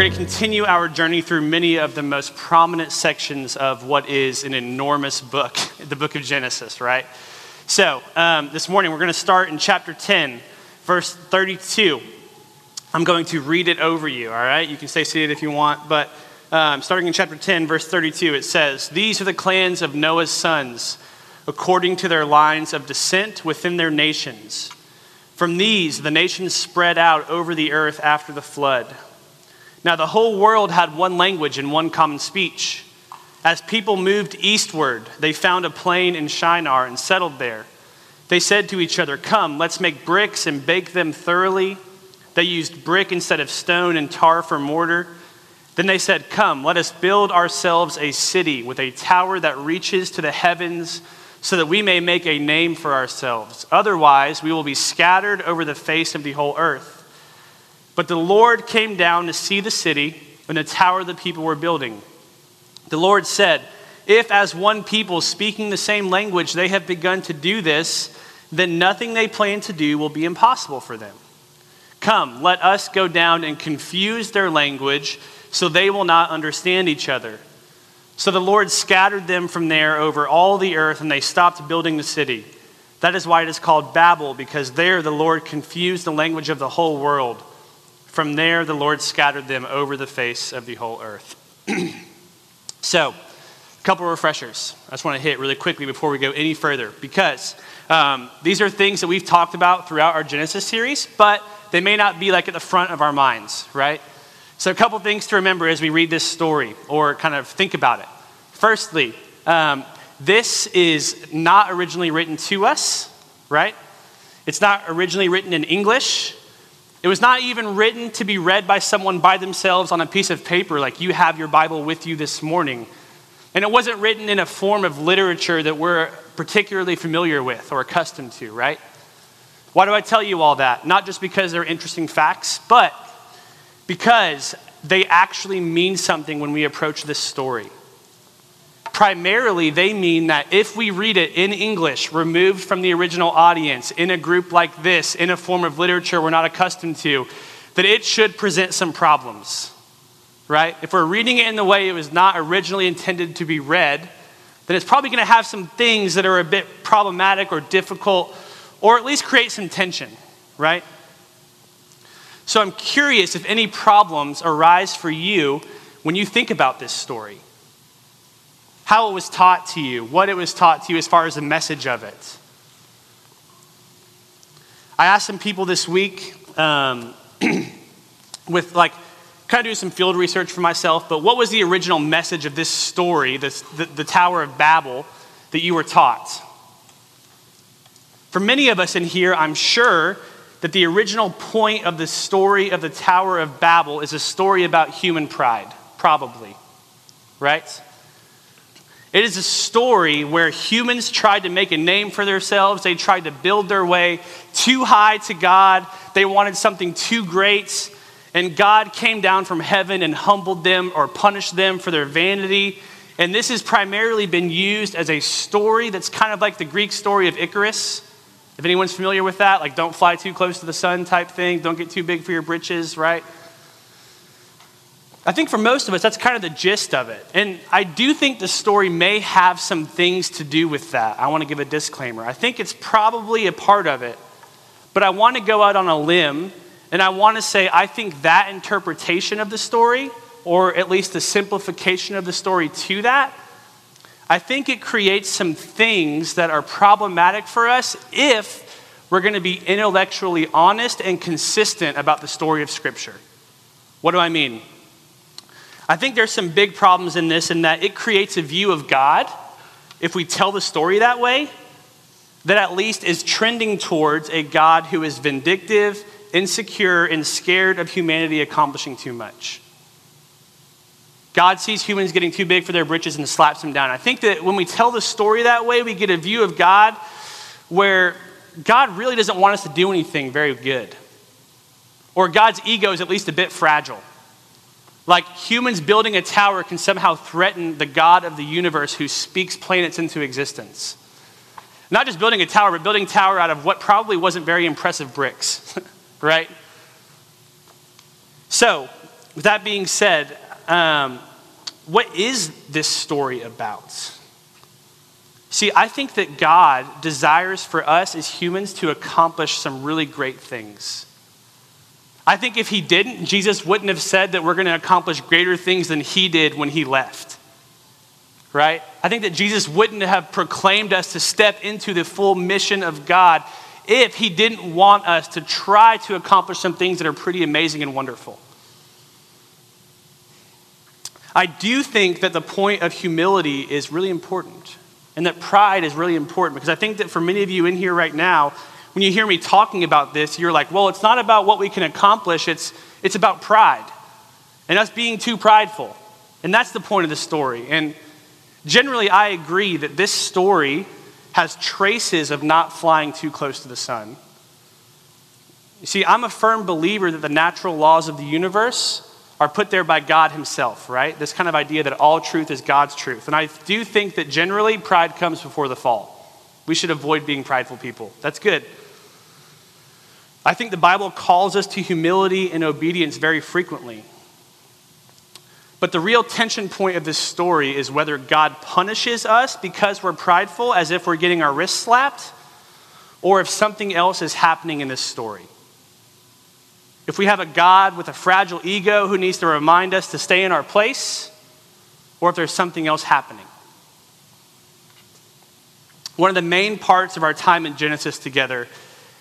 We're going to continue our journey through many of the most prominent sections of what is an enormous book, the book of Genesis, right? So, um, this morning we're going to start in chapter 10, verse 32. I'm going to read it over you, all right? You can stay seated if you want, but um, starting in chapter 10, verse 32, it says, These are the clans of Noah's sons, according to their lines of descent within their nations. From these, the nations spread out over the earth after the flood. Now, the whole world had one language and one common speech. As people moved eastward, they found a plain in Shinar and settled there. They said to each other, Come, let's make bricks and bake them thoroughly. They used brick instead of stone and tar for mortar. Then they said, Come, let us build ourselves a city with a tower that reaches to the heavens, so that we may make a name for ourselves. Otherwise, we will be scattered over the face of the whole earth. But the Lord came down to see the city and the tower the people were building. The Lord said, If as one people speaking the same language they have begun to do this, then nothing they plan to do will be impossible for them. Come, let us go down and confuse their language so they will not understand each other. So the Lord scattered them from there over all the earth, and they stopped building the city. That is why it is called Babel, because there the Lord confused the language of the whole world. From there the Lord scattered them over the face of the whole earth. so, a couple of refreshers I just want to hit really quickly before we go any further, because um, these are things that we've talked about throughout our Genesis series, but they may not be like at the front of our minds, right? So, a couple things to remember as we read this story or kind of think about it. Firstly, um, this is not originally written to us, right? It's not originally written in English. It was not even written to be read by someone by themselves on a piece of paper like you have your Bible with you this morning. And it wasn't written in a form of literature that we're particularly familiar with or accustomed to, right? Why do I tell you all that? Not just because they're interesting facts, but because they actually mean something when we approach this story. Primarily, they mean that if we read it in English, removed from the original audience, in a group like this, in a form of literature we're not accustomed to, that it should present some problems, right? If we're reading it in the way it was not originally intended to be read, then it's probably going to have some things that are a bit problematic or difficult, or at least create some tension, right? So I'm curious if any problems arise for you when you think about this story. How it was taught to you, what it was taught to you as far as the message of it. I asked some people this week um, with like kind of doing some field research for myself, but what was the original message of this story, this, the, the Tower of Babel, that you were taught? For many of us in here, I'm sure that the original point of the story of the Tower of Babel is a story about human pride, probably, right? It is a story where humans tried to make a name for themselves. They tried to build their way too high to God. They wanted something too great. And God came down from heaven and humbled them or punished them for their vanity. And this has primarily been used as a story that's kind of like the Greek story of Icarus if anyone's familiar with that, like don't fly too close to the sun type thing, don't get too big for your britches, right? I think for most of us, that's kind of the gist of it. And I do think the story may have some things to do with that. I want to give a disclaimer. I think it's probably a part of it. But I want to go out on a limb and I want to say I think that interpretation of the story, or at least the simplification of the story to that, I think it creates some things that are problematic for us if we're going to be intellectually honest and consistent about the story of Scripture. What do I mean? I think there's some big problems in this in that it creates a view of God, if we tell the story that way, that at least is trending towards a God who is vindictive, insecure, and scared of humanity accomplishing too much. God sees humans getting too big for their britches and slaps them down. I think that when we tell the story that way, we get a view of God where God really doesn't want us to do anything very good. Or God's ego is at least a bit fragile. Like humans building a tower can somehow threaten the God of the universe who speaks planets into existence. Not just building a tower, but building a tower out of what probably wasn't very impressive bricks, right? So, with that being said, um, what is this story about? See, I think that God desires for us as humans to accomplish some really great things. I think if he didn't, Jesus wouldn't have said that we're going to accomplish greater things than he did when he left. Right? I think that Jesus wouldn't have proclaimed us to step into the full mission of God if he didn't want us to try to accomplish some things that are pretty amazing and wonderful. I do think that the point of humility is really important and that pride is really important because I think that for many of you in here right now, when you hear me talking about this, you're like, well, it's not about what we can accomplish, it's, it's about pride and us being too prideful. And that's the point of the story. And generally, I agree that this story has traces of not flying too close to the sun. You see, I'm a firm believer that the natural laws of the universe are put there by God Himself, right? This kind of idea that all truth is God's truth. And I do think that generally pride comes before the fall. We should avoid being prideful people. That's good. I think the Bible calls us to humility and obedience very frequently. But the real tension point of this story is whether God punishes us because we're prideful, as if we're getting our wrists slapped, or if something else is happening in this story. If we have a God with a fragile ego who needs to remind us to stay in our place, or if there's something else happening. One of the main parts of our time in Genesis together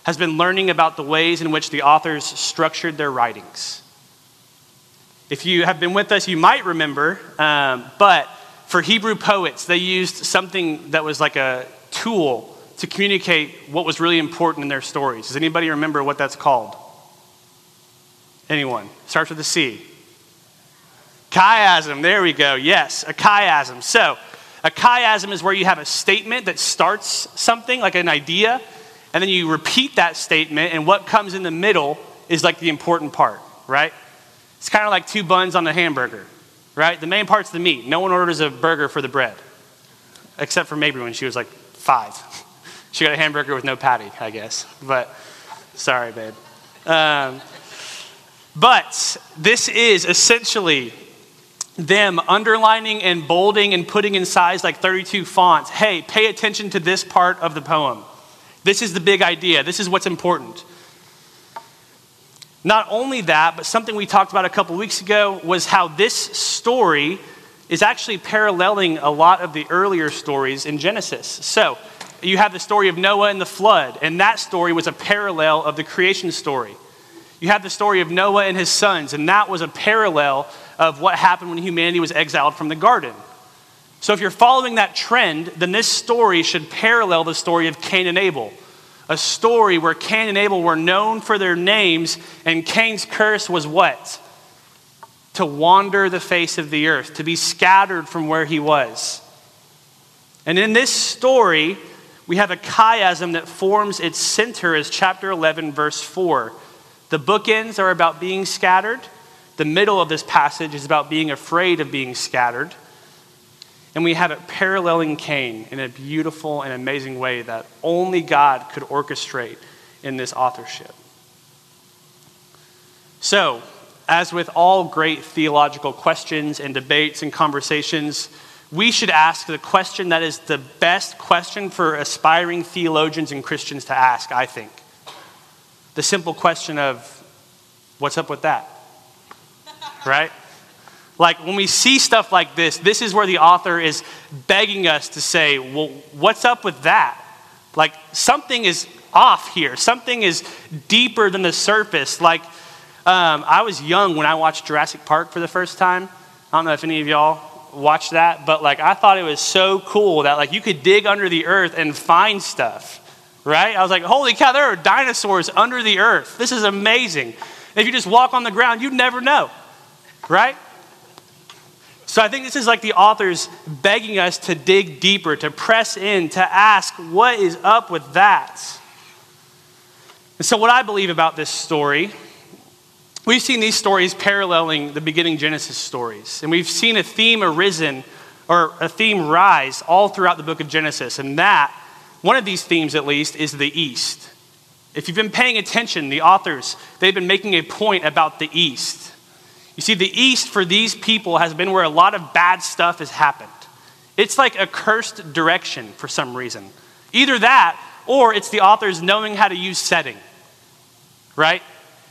has been learning about the ways in which the authors structured their writings. If you have been with us, you might remember, um, but for Hebrew poets, they used something that was like a tool to communicate what was really important in their stories. Does anybody remember what that's called? Anyone? Starts with a C. Chiasm, there we go. Yes, a chiasm. So, a chiasm is where you have a statement that starts something, like an idea, and then you repeat that statement, and what comes in the middle is like the important part, right? It's kind of like two buns on a hamburger, right? The main part's the meat. No one orders a burger for the bread, except for maybe when she was like five. she got a hamburger with no patty, I guess. But sorry, babe. Um, but this is essentially them underlining and bolding and putting in size like 32 fonts. Hey, pay attention to this part of the poem. This is the big idea. This is what's important. Not only that, but something we talked about a couple weeks ago was how this story is actually paralleling a lot of the earlier stories in Genesis. So, you have the story of Noah and the flood, and that story was a parallel of the creation story. You have the story of Noah and his sons, and that was a parallel of what happened when humanity was exiled from the garden. So, if you're following that trend, then this story should parallel the story of Cain and Abel. A story where Cain and Abel were known for their names, and Cain's curse was what? To wander the face of the earth, to be scattered from where he was. And in this story, we have a chiasm that forms its center as chapter 11, verse 4. The bookends are about being scattered. The middle of this passage is about being afraid of being scattered. And we have it paralleling Cain in a beautiful and amazing way that only God could orchestrate in this authorship. So, as with all great theological questions and debates and conversations, we should ask the question that is the best question for aspiring theologians and Christians to ask, I think the simple question of, what's up with that? right? Like when we see stuff like this, this is where the author is begging us to say, well, what's up with that? Like something is off here, something is deeper than the surface. Like um, I was young when I watched Jurassic Park for the first time. I don't know if any of y'all watched that, but like I thought it was so cool that like you could dig under the earth and find stuff right? I was like, holy cow, there are dinosaurs under the earth. This is amazing. if you just walk on the ground, you'd never know, right? So I think this is like the authors begging us to dig deeper, to press in, to ask, what is up with that? And so, what I believe about this story, we've seen these stories paralleling the beginning Genesis stories. And we've seen a theme arisen, or a theme rise all throughout the book of Genesis. And that one of these themes, at least, is the East. If you've been paying attention, the authors, they've been making a point about the East. You see, the East for these people has been where a lot of bad stuff has happened. It's like a cursed direction for some reason. Either that, or it's the authors knowing how to use setting, right?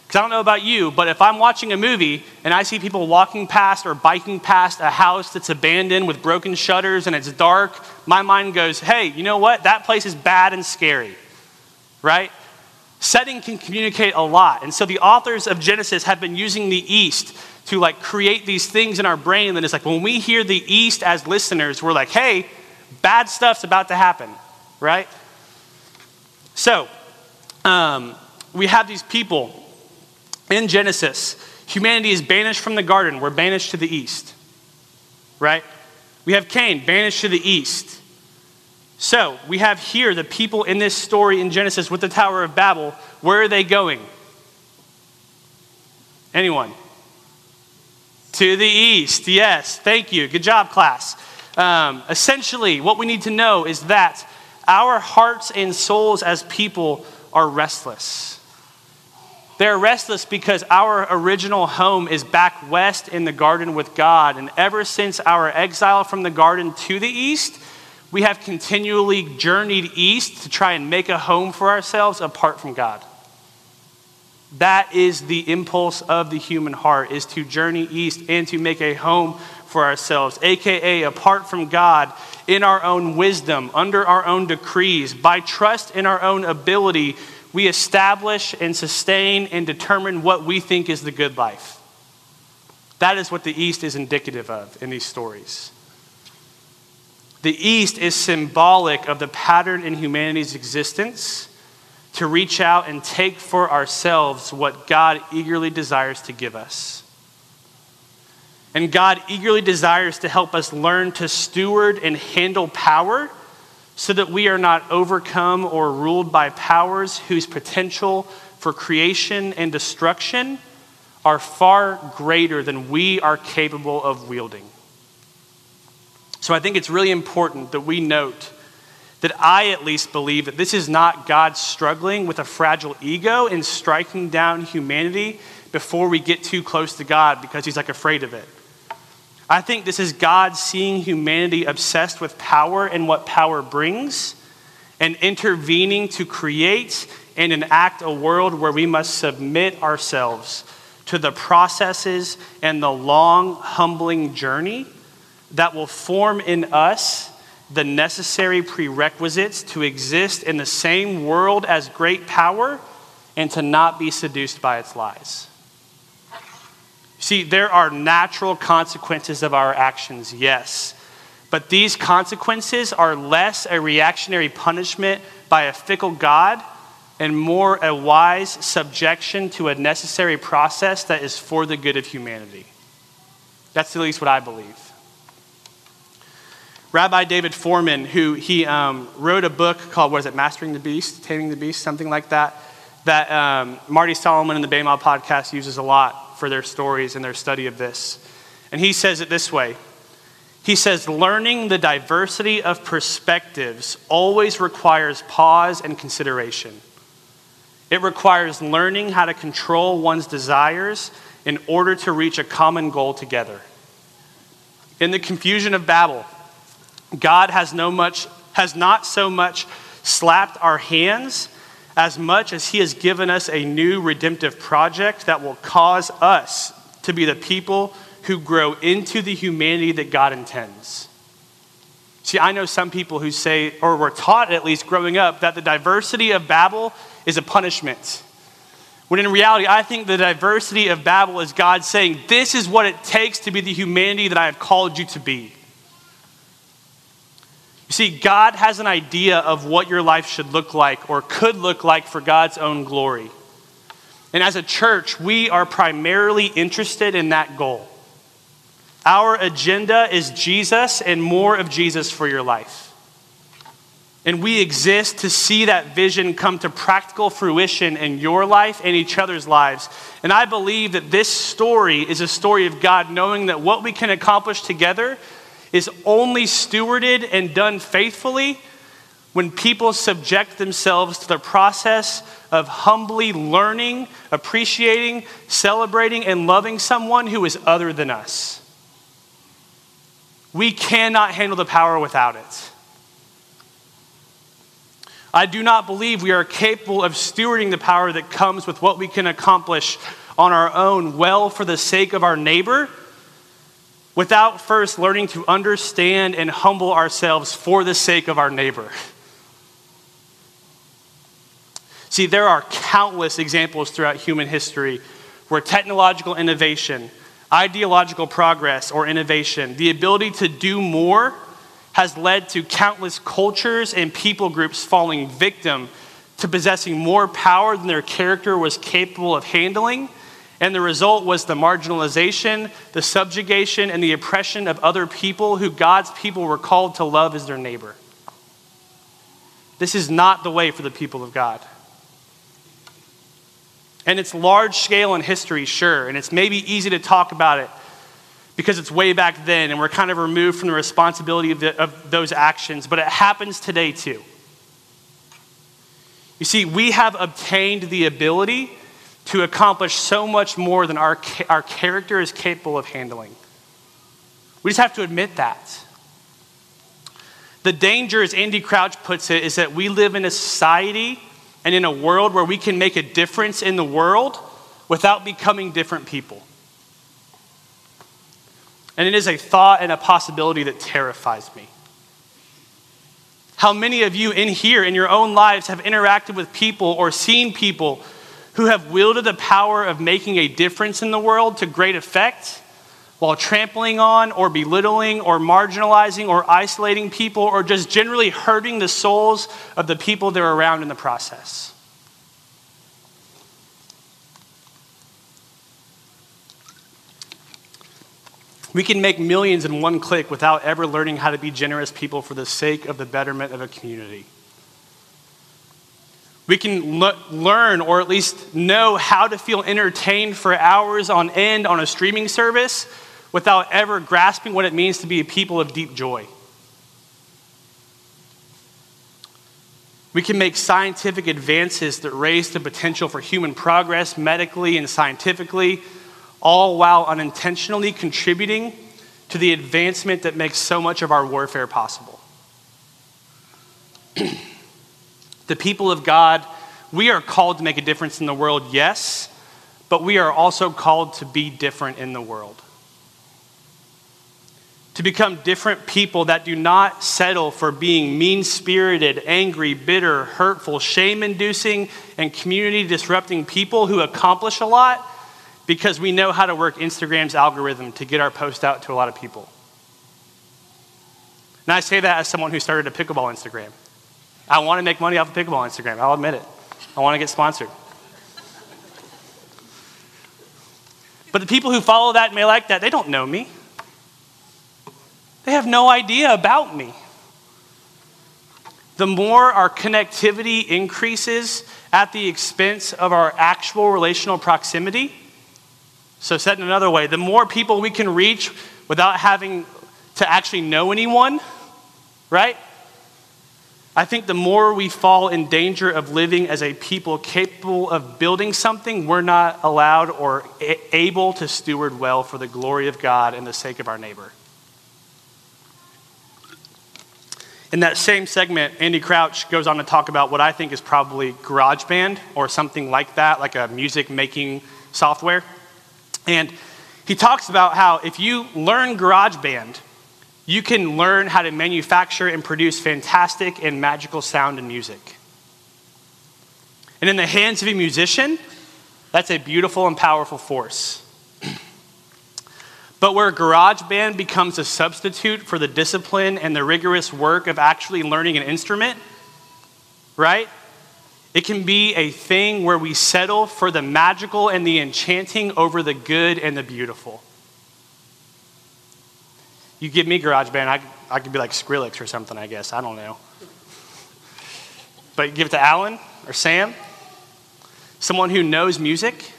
Because I don't know about you, but if I'm watching a movie and I see people walking past or biking past a house that's abandoned with broken shutters and it's dark, my mind goes, hey, you know what? That place is bad and scary, right? Setting can communicate a lot. And so the authors of Genesis have been using the East to like create these things in our brain that it's like when we hear the East as listeners, we're like, hey, bad stuff's about to happen, right? So, um, we have these people in Genesis, humanity is banished from the garden. We're banished to the east, right? We have Cain banished to the east. So we have here the people in this story in Genesis with the Tower of Babel. Where are they going? Anyone? To the east, yes. Thank you. Good job, class. Um, essentially, what we need to know is that our hearts and souls as people are restless. They're restless because our original home is back west in the garden with God. And ever since our exile from the garden to the east, we have continually journeyed east to try and make a home for ourselves apart from God. That is the impulse of the human heart is to journey east and to make a home for ourselves, aka apart from God, in our own wisdom, under our own decrees, by trust in our own ability we establish and sustain and determine what we think is the good life. That is what the East is indicative of in these stories. The East is symbolic of the pattern in humanity's existence to reach out and take for ourselves what God eagerly desires to give us. And God eagerly desires to help us learn to steward and handle power so that we are not overcome or ruled by powers whose potential for creation and destruction are far greater than we are capable of wielding. So I think it's really important that we note that I at least believe that this is not God struggling with a fragile ego and striking down humanity before we get too close to God because he's like afraid of it. I think this is God seeing humanity obsessed with power and what power brings, and intervening to create and enact a world where we must submit ourselves to the processes and the long, humbling journey that will form in us the necessary prerequisites to exist in the same world as great power and to not be seduced by its lies. See, there are natural consequences of our actions, yes. But these consequences are less a reactionary punishment by a fickle God and more a wise subjection to a necessary process that is for the good of humanity. That's at least what I believe. Rabbi David Fohrman, who he um, wrote a book called, what is it, Mastering the Beast, Taming the Beast, something like that, that um, Marty Solomon in the Bema podcast uses a lot for their stories and their study of this. And he says it this way He says, learning the diversity of perspectives always requires pause and consideration. It requires learning how to control one's desires in order to reach a common goal together. In the confusion of Babel, God has, no much, has not so much slapped our hands as much as He has given us a new redemptive project that will cause us to be the people who grow into the humanity that God intends. See, I know some people who say, or were taught at least growing up, that the diversity of Babel is a punishment. When in reality, I think the diversity of Babel is God saying, This is what it takes to be the humanity that I have called you to be. You see, God has an idea of what your life should look like or could look like for God's own glory. And as a church, we are primarily interested in that goal. Our agenda is Jesus and more of Jesus for your life. And we exist to see that vision come to practical fruition in your life and each other's lives. And I believe that this story is a story of God knowing that what we can accomplish together is only stewarded and done faithfully when people subject themselves to the process of humbly learning, appreciating, celebrating, and loving someone who is other than us. We cannot handle the power without it. I do not believe we are capable of stewarding the power that comes with what we can accomplish on our own well for the sake of our neighbor without first learning to understand and humble ourselves for the sake of our neighbor. See, there are countless examples throughout human history where technological innovation, ideological progress or innovation, the ability to do more, has led to countless cultures and people groups falling victim to possessing more power than their character was capable of handling and the result was the marginalization, the subjugation, and the oppression of other people who God's people were called to love as their neighbor. This is not the way for the people of God. And it's large scale in history, sure, and it's maybe easy to talk about it because it's way back then and we're kind of removed from the responsibility of, the, of those actions, but it happens today too. You see, we have obtained the ability to accomplish so much more than our, our character is capable of handling. We just have to admit that. The danger, as Andy Crouch puts it, is that we live in a society and in a world where we can make a difference in the world without becoming different people. And it is a thought and a possibility that terrifies me. How many of you in here, in your own lives, have interacted with people or seen people who have wielded the power of making a difference in the world to great effect while trampling on or belittling or marginalizing or isolating people or just generally hurting the souls of the people they're around in the process. We can make millions in one click without ever learning how to be generous people for the sake of the betterment of a community. We can le- learn or at least know how to feel entertained for hours on end on a streaming service without ever grasping what it means to be a people of deep joy. We can make scientific advances that raise the potential for human progress medically and scientifically, all while unintentionally contributing to the advancement that makes so much of our warfare possible. The people of God, we are called to make a difference in the world, yes, but we are also called to be different in the world. To become different people that do not settle for being mean spirited, angry, bitter, hurtful, shame inducing, and community disrupting people who accomplish a lot because we know how to work Instagram's algorithm to get our post out to a lot of people. And I say that as someone who started a pickleball Instagram. I want to make money off of pickleball Instagram. I'll admit it. I want to get sponsored. But the people who follow that may like that, they don't know me. They have no idea about me. The more our connectivity increases at the expense of our actual relational proximity, so said in another way, the more people we can reach without having to actually know anyone, right? I think the more we fall in danger of living as a people capable of building something we're not allowed or able to steward well for the glory of God and the sake of our neighbor. In that same segment, Andy Crouch goes on to talk about what I think is probably GarageBand or something like that, like a music making software. And he talks about how if you learn GarageBand, you can learn how to manufacture and produce fantastic and magical sound and music. And in the hands of a musician, that's a beautiful and powerful force. but where GarageBand becomes a substitute for the discipline and the rigorous work of actually learning an instrument, right? It can be a thing where we settle for the magical and the enchanting over the good and the beautiful. You give me GarageBand, I, I could be like Skrillex or something, I guess. I don't know. But give it to Alan or Sam, someone who knows music,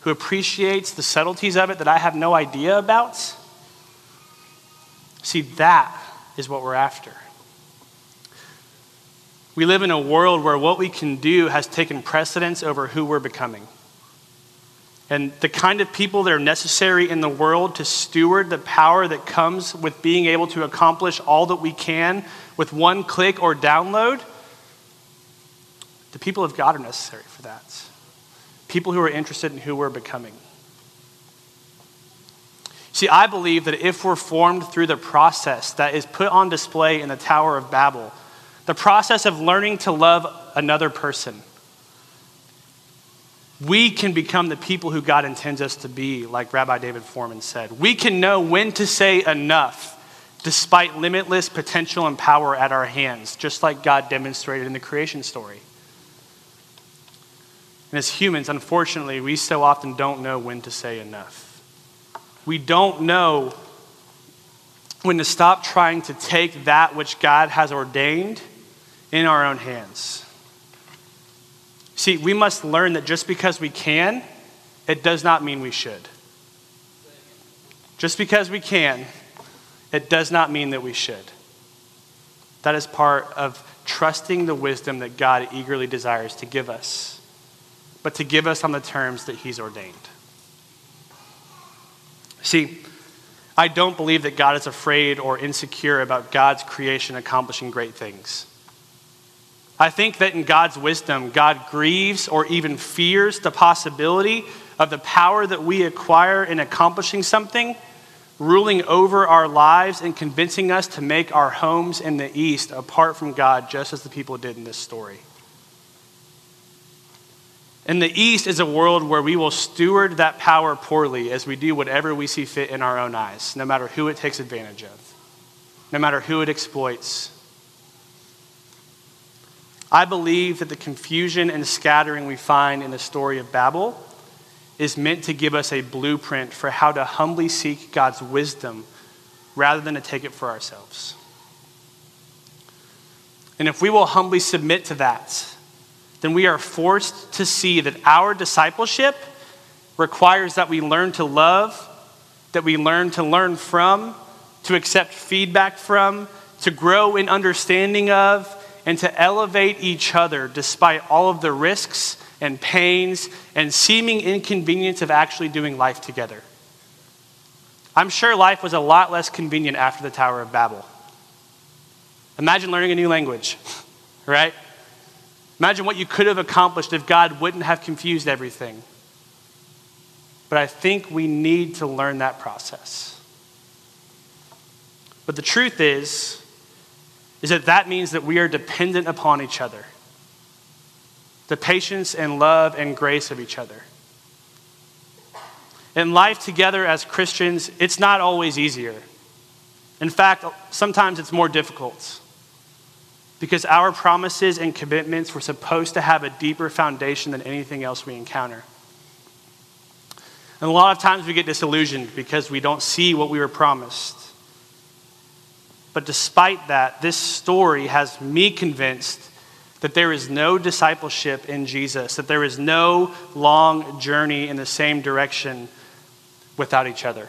who appreciates the subtleties of it that I have no idea about. See, that is what we're after. We live in a world where what we can do has taken precedence over who we're becoming. And the kind of people that are necessary in the world to steward the power that comes with being able to accomplish all that we can with one click or download, the people of God are necessary for that. People who are interested in who we're becoming. See, I believe that if we're formed through the process that is put on display in the Tower of Babel, the process of learning to love another person, we can become the people who God intends us to be, like Rabbi David Fohrman said. We can know when to say enough despite limitless potential and power at our hands, just like God demonstrated in the creation story. And as humans, unfortunately, we so often don't know when to say enough. We don't know when to stop trying to take that which God has ordained in our own hands. See, we must learn that just because we can, it does not mean we should. Just because we can, it does not mean that we should. That is part of trusting the wisdom that God eagerly desires to give us, but to give us on the terms that He's ordained. See, I don't believe that God is afraid or insecure about God's creation accomplishing great things. I think that in God's wisdom, God grieves or even fears the possibility of the power that we acquire in accomplishing something ruling over our lives and convincing us to make our homes in the East apart from God, just as the people did in this story. In the East is a world where we will steward that power poorly as we do whatever we see fit in our own eyes, no matter who it takes advantage of, no matter who it exploits. I believe that the confusion and scattering we find in the story of Babel is meant to give us a blueprint for how to humbly seek God's wisdom rather than to take it for ourselves. And if we will humbly submit to that, then we are forced to see that our discipleship requires that we learn to love, that we learn to learn from, to accept feedback from, to grow in understanding of, and to elevate each other despite all of the risks and pains and seeming inconvenience of actually doing life together. I'm sure life was a lot less convenient after the Tower of Babel. Imagine learning a new language, right? Imagine what you could have accomplished if God wouldn't have confused everything. But I think we need to learn that process. But the truth is, is that that means that we are dependent upon each other the patience and love and grace of each other. In life together as Christians, it's not always easier. In fact, sometimes it's more difficult because our promises and commitments were supposed to have a deeper foundation than anything else we encounter. And a lot of times we get disillusioned because we don't see what we were promised. But despite that, this story has me convinced that there is no discipleship in Jesus, that there is no long journey in the same direction without each other.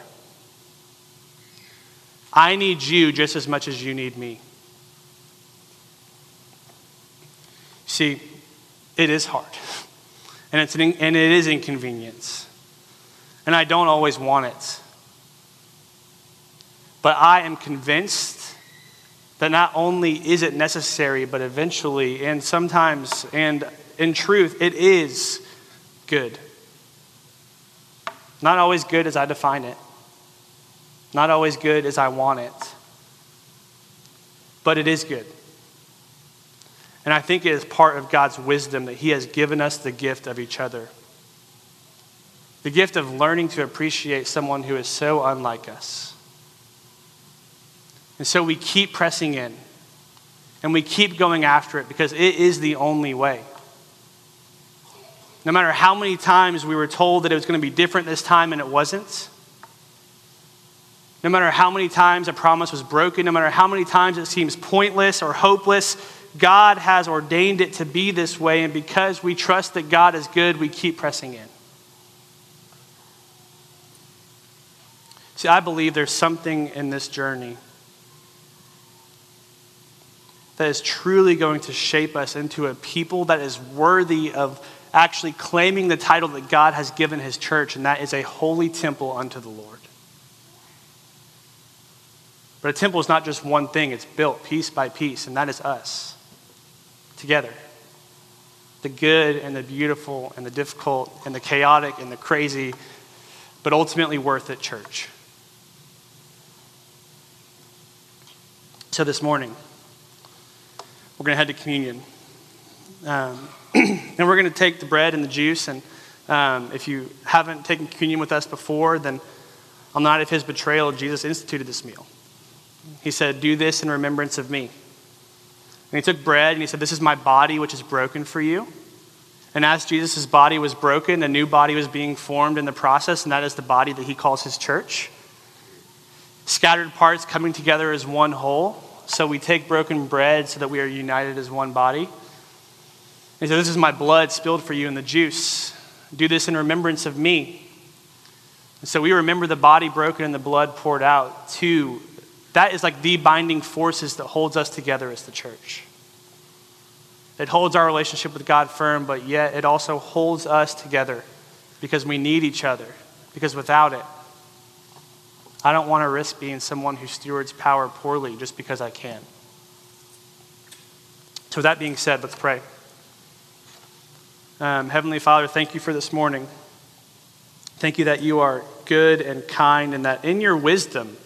I need you just as much as you need me. See, it is hard, and, it's an, and it is inconvenience, and I don't always want it. But I am convinced that not only is it necessary, but eventually, and sometimes, and in truth, it is good. Not always good as I define it, not always good as I want it, but it is good. And I think it is part of God's wisdom that He has given us the gift of each other. The gift of learning to appreciate someone who is so unlike us. And so we keep pressing in and we keep going after it because it is the only way. No matter how many times we were told that it was going to be different this time and it wasn't, no matter how many times a promise was broken, no matter how many times it seems pointless or hopeless, God has ordained it to be this way. And because we trust that God is good, we keep pressing in. See, I believe there's something in this journey that is truly going to shape us into a people that is worthy of actually claiming the title that God has given his church, and that is a holy temple unto the Lord. But a temple is not just one thing, it's built piece by piece, and that is us together. The good and the beautiful and the difficult and the chaotic and the crazy, but ultimately worth it, church. So this morning, we're going to head to communion. Um, and we're going to take the bread and the juice. And um, if you haven't taken communion with us before, then on the night of his betrayal, Jesus instituted this meal. He said, Do this in remembrance of me. And he took bread and he said, This is my body, which is broken for you. And as Jesus' body was broken, a new body was being formed in the process, and that is the body that he calls his church. Scattered parts coming together as one whole. So we take broken bread so that we are united as one body. He said, This is my blood spilled for you in the juice. Do this in remembrance of me. And so we remember the body broken and the blood poured out too. That is like the binding forces that holds us together as the church. It holds our relationship with God firm, but yet it also holds us together because we need each other. Because without it, I don't want to risk being someone who stewards power poorly just because I can. So, with that being said, let's pray. Um, Heavenly Father, thank you for this morning. Thank you that you are good and kind, and that in your wisdom,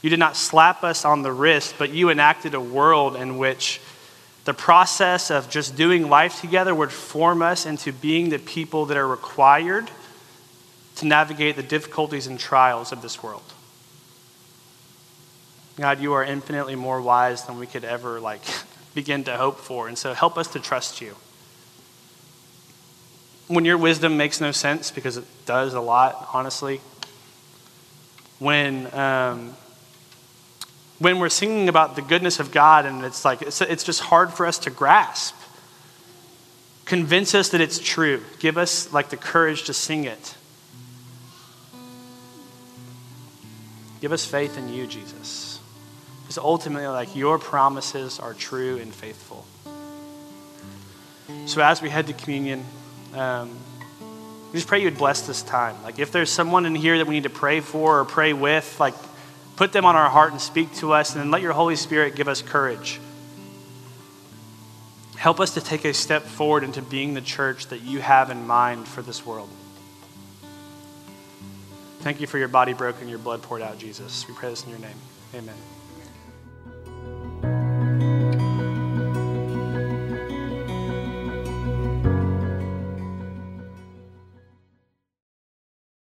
you did not slap us on the wrist, but you enacted a world in which the process of just doing life together would form us into being the people that are required to navigate the difficulties and trials of this world. God, you are infinitely more wise than we could ever like begin to hope for, and so help us to trust you. When your wisdom makes no sense, because it does a lot, honestly. When um, when we're singing about the goodness of God and it's like, it's, it's just hard for us to grasp. Convince us that it's true. Give us like the courage to sing it. Give us faith in you, Jesus. Because ultimately, like your promises are true and faithful. So as we head to communion, um, we just pray you would bless this time. Like if there's someone in here that we need to pray for or pray with, like Put them on our heart and speak to us, and then let your Holy Spirit give us courage. Help us to take a step forward into being the church that you have in mind for this world. Thank you for your body broken, your blood poured out, Jesus. We pray this in your name. Amen.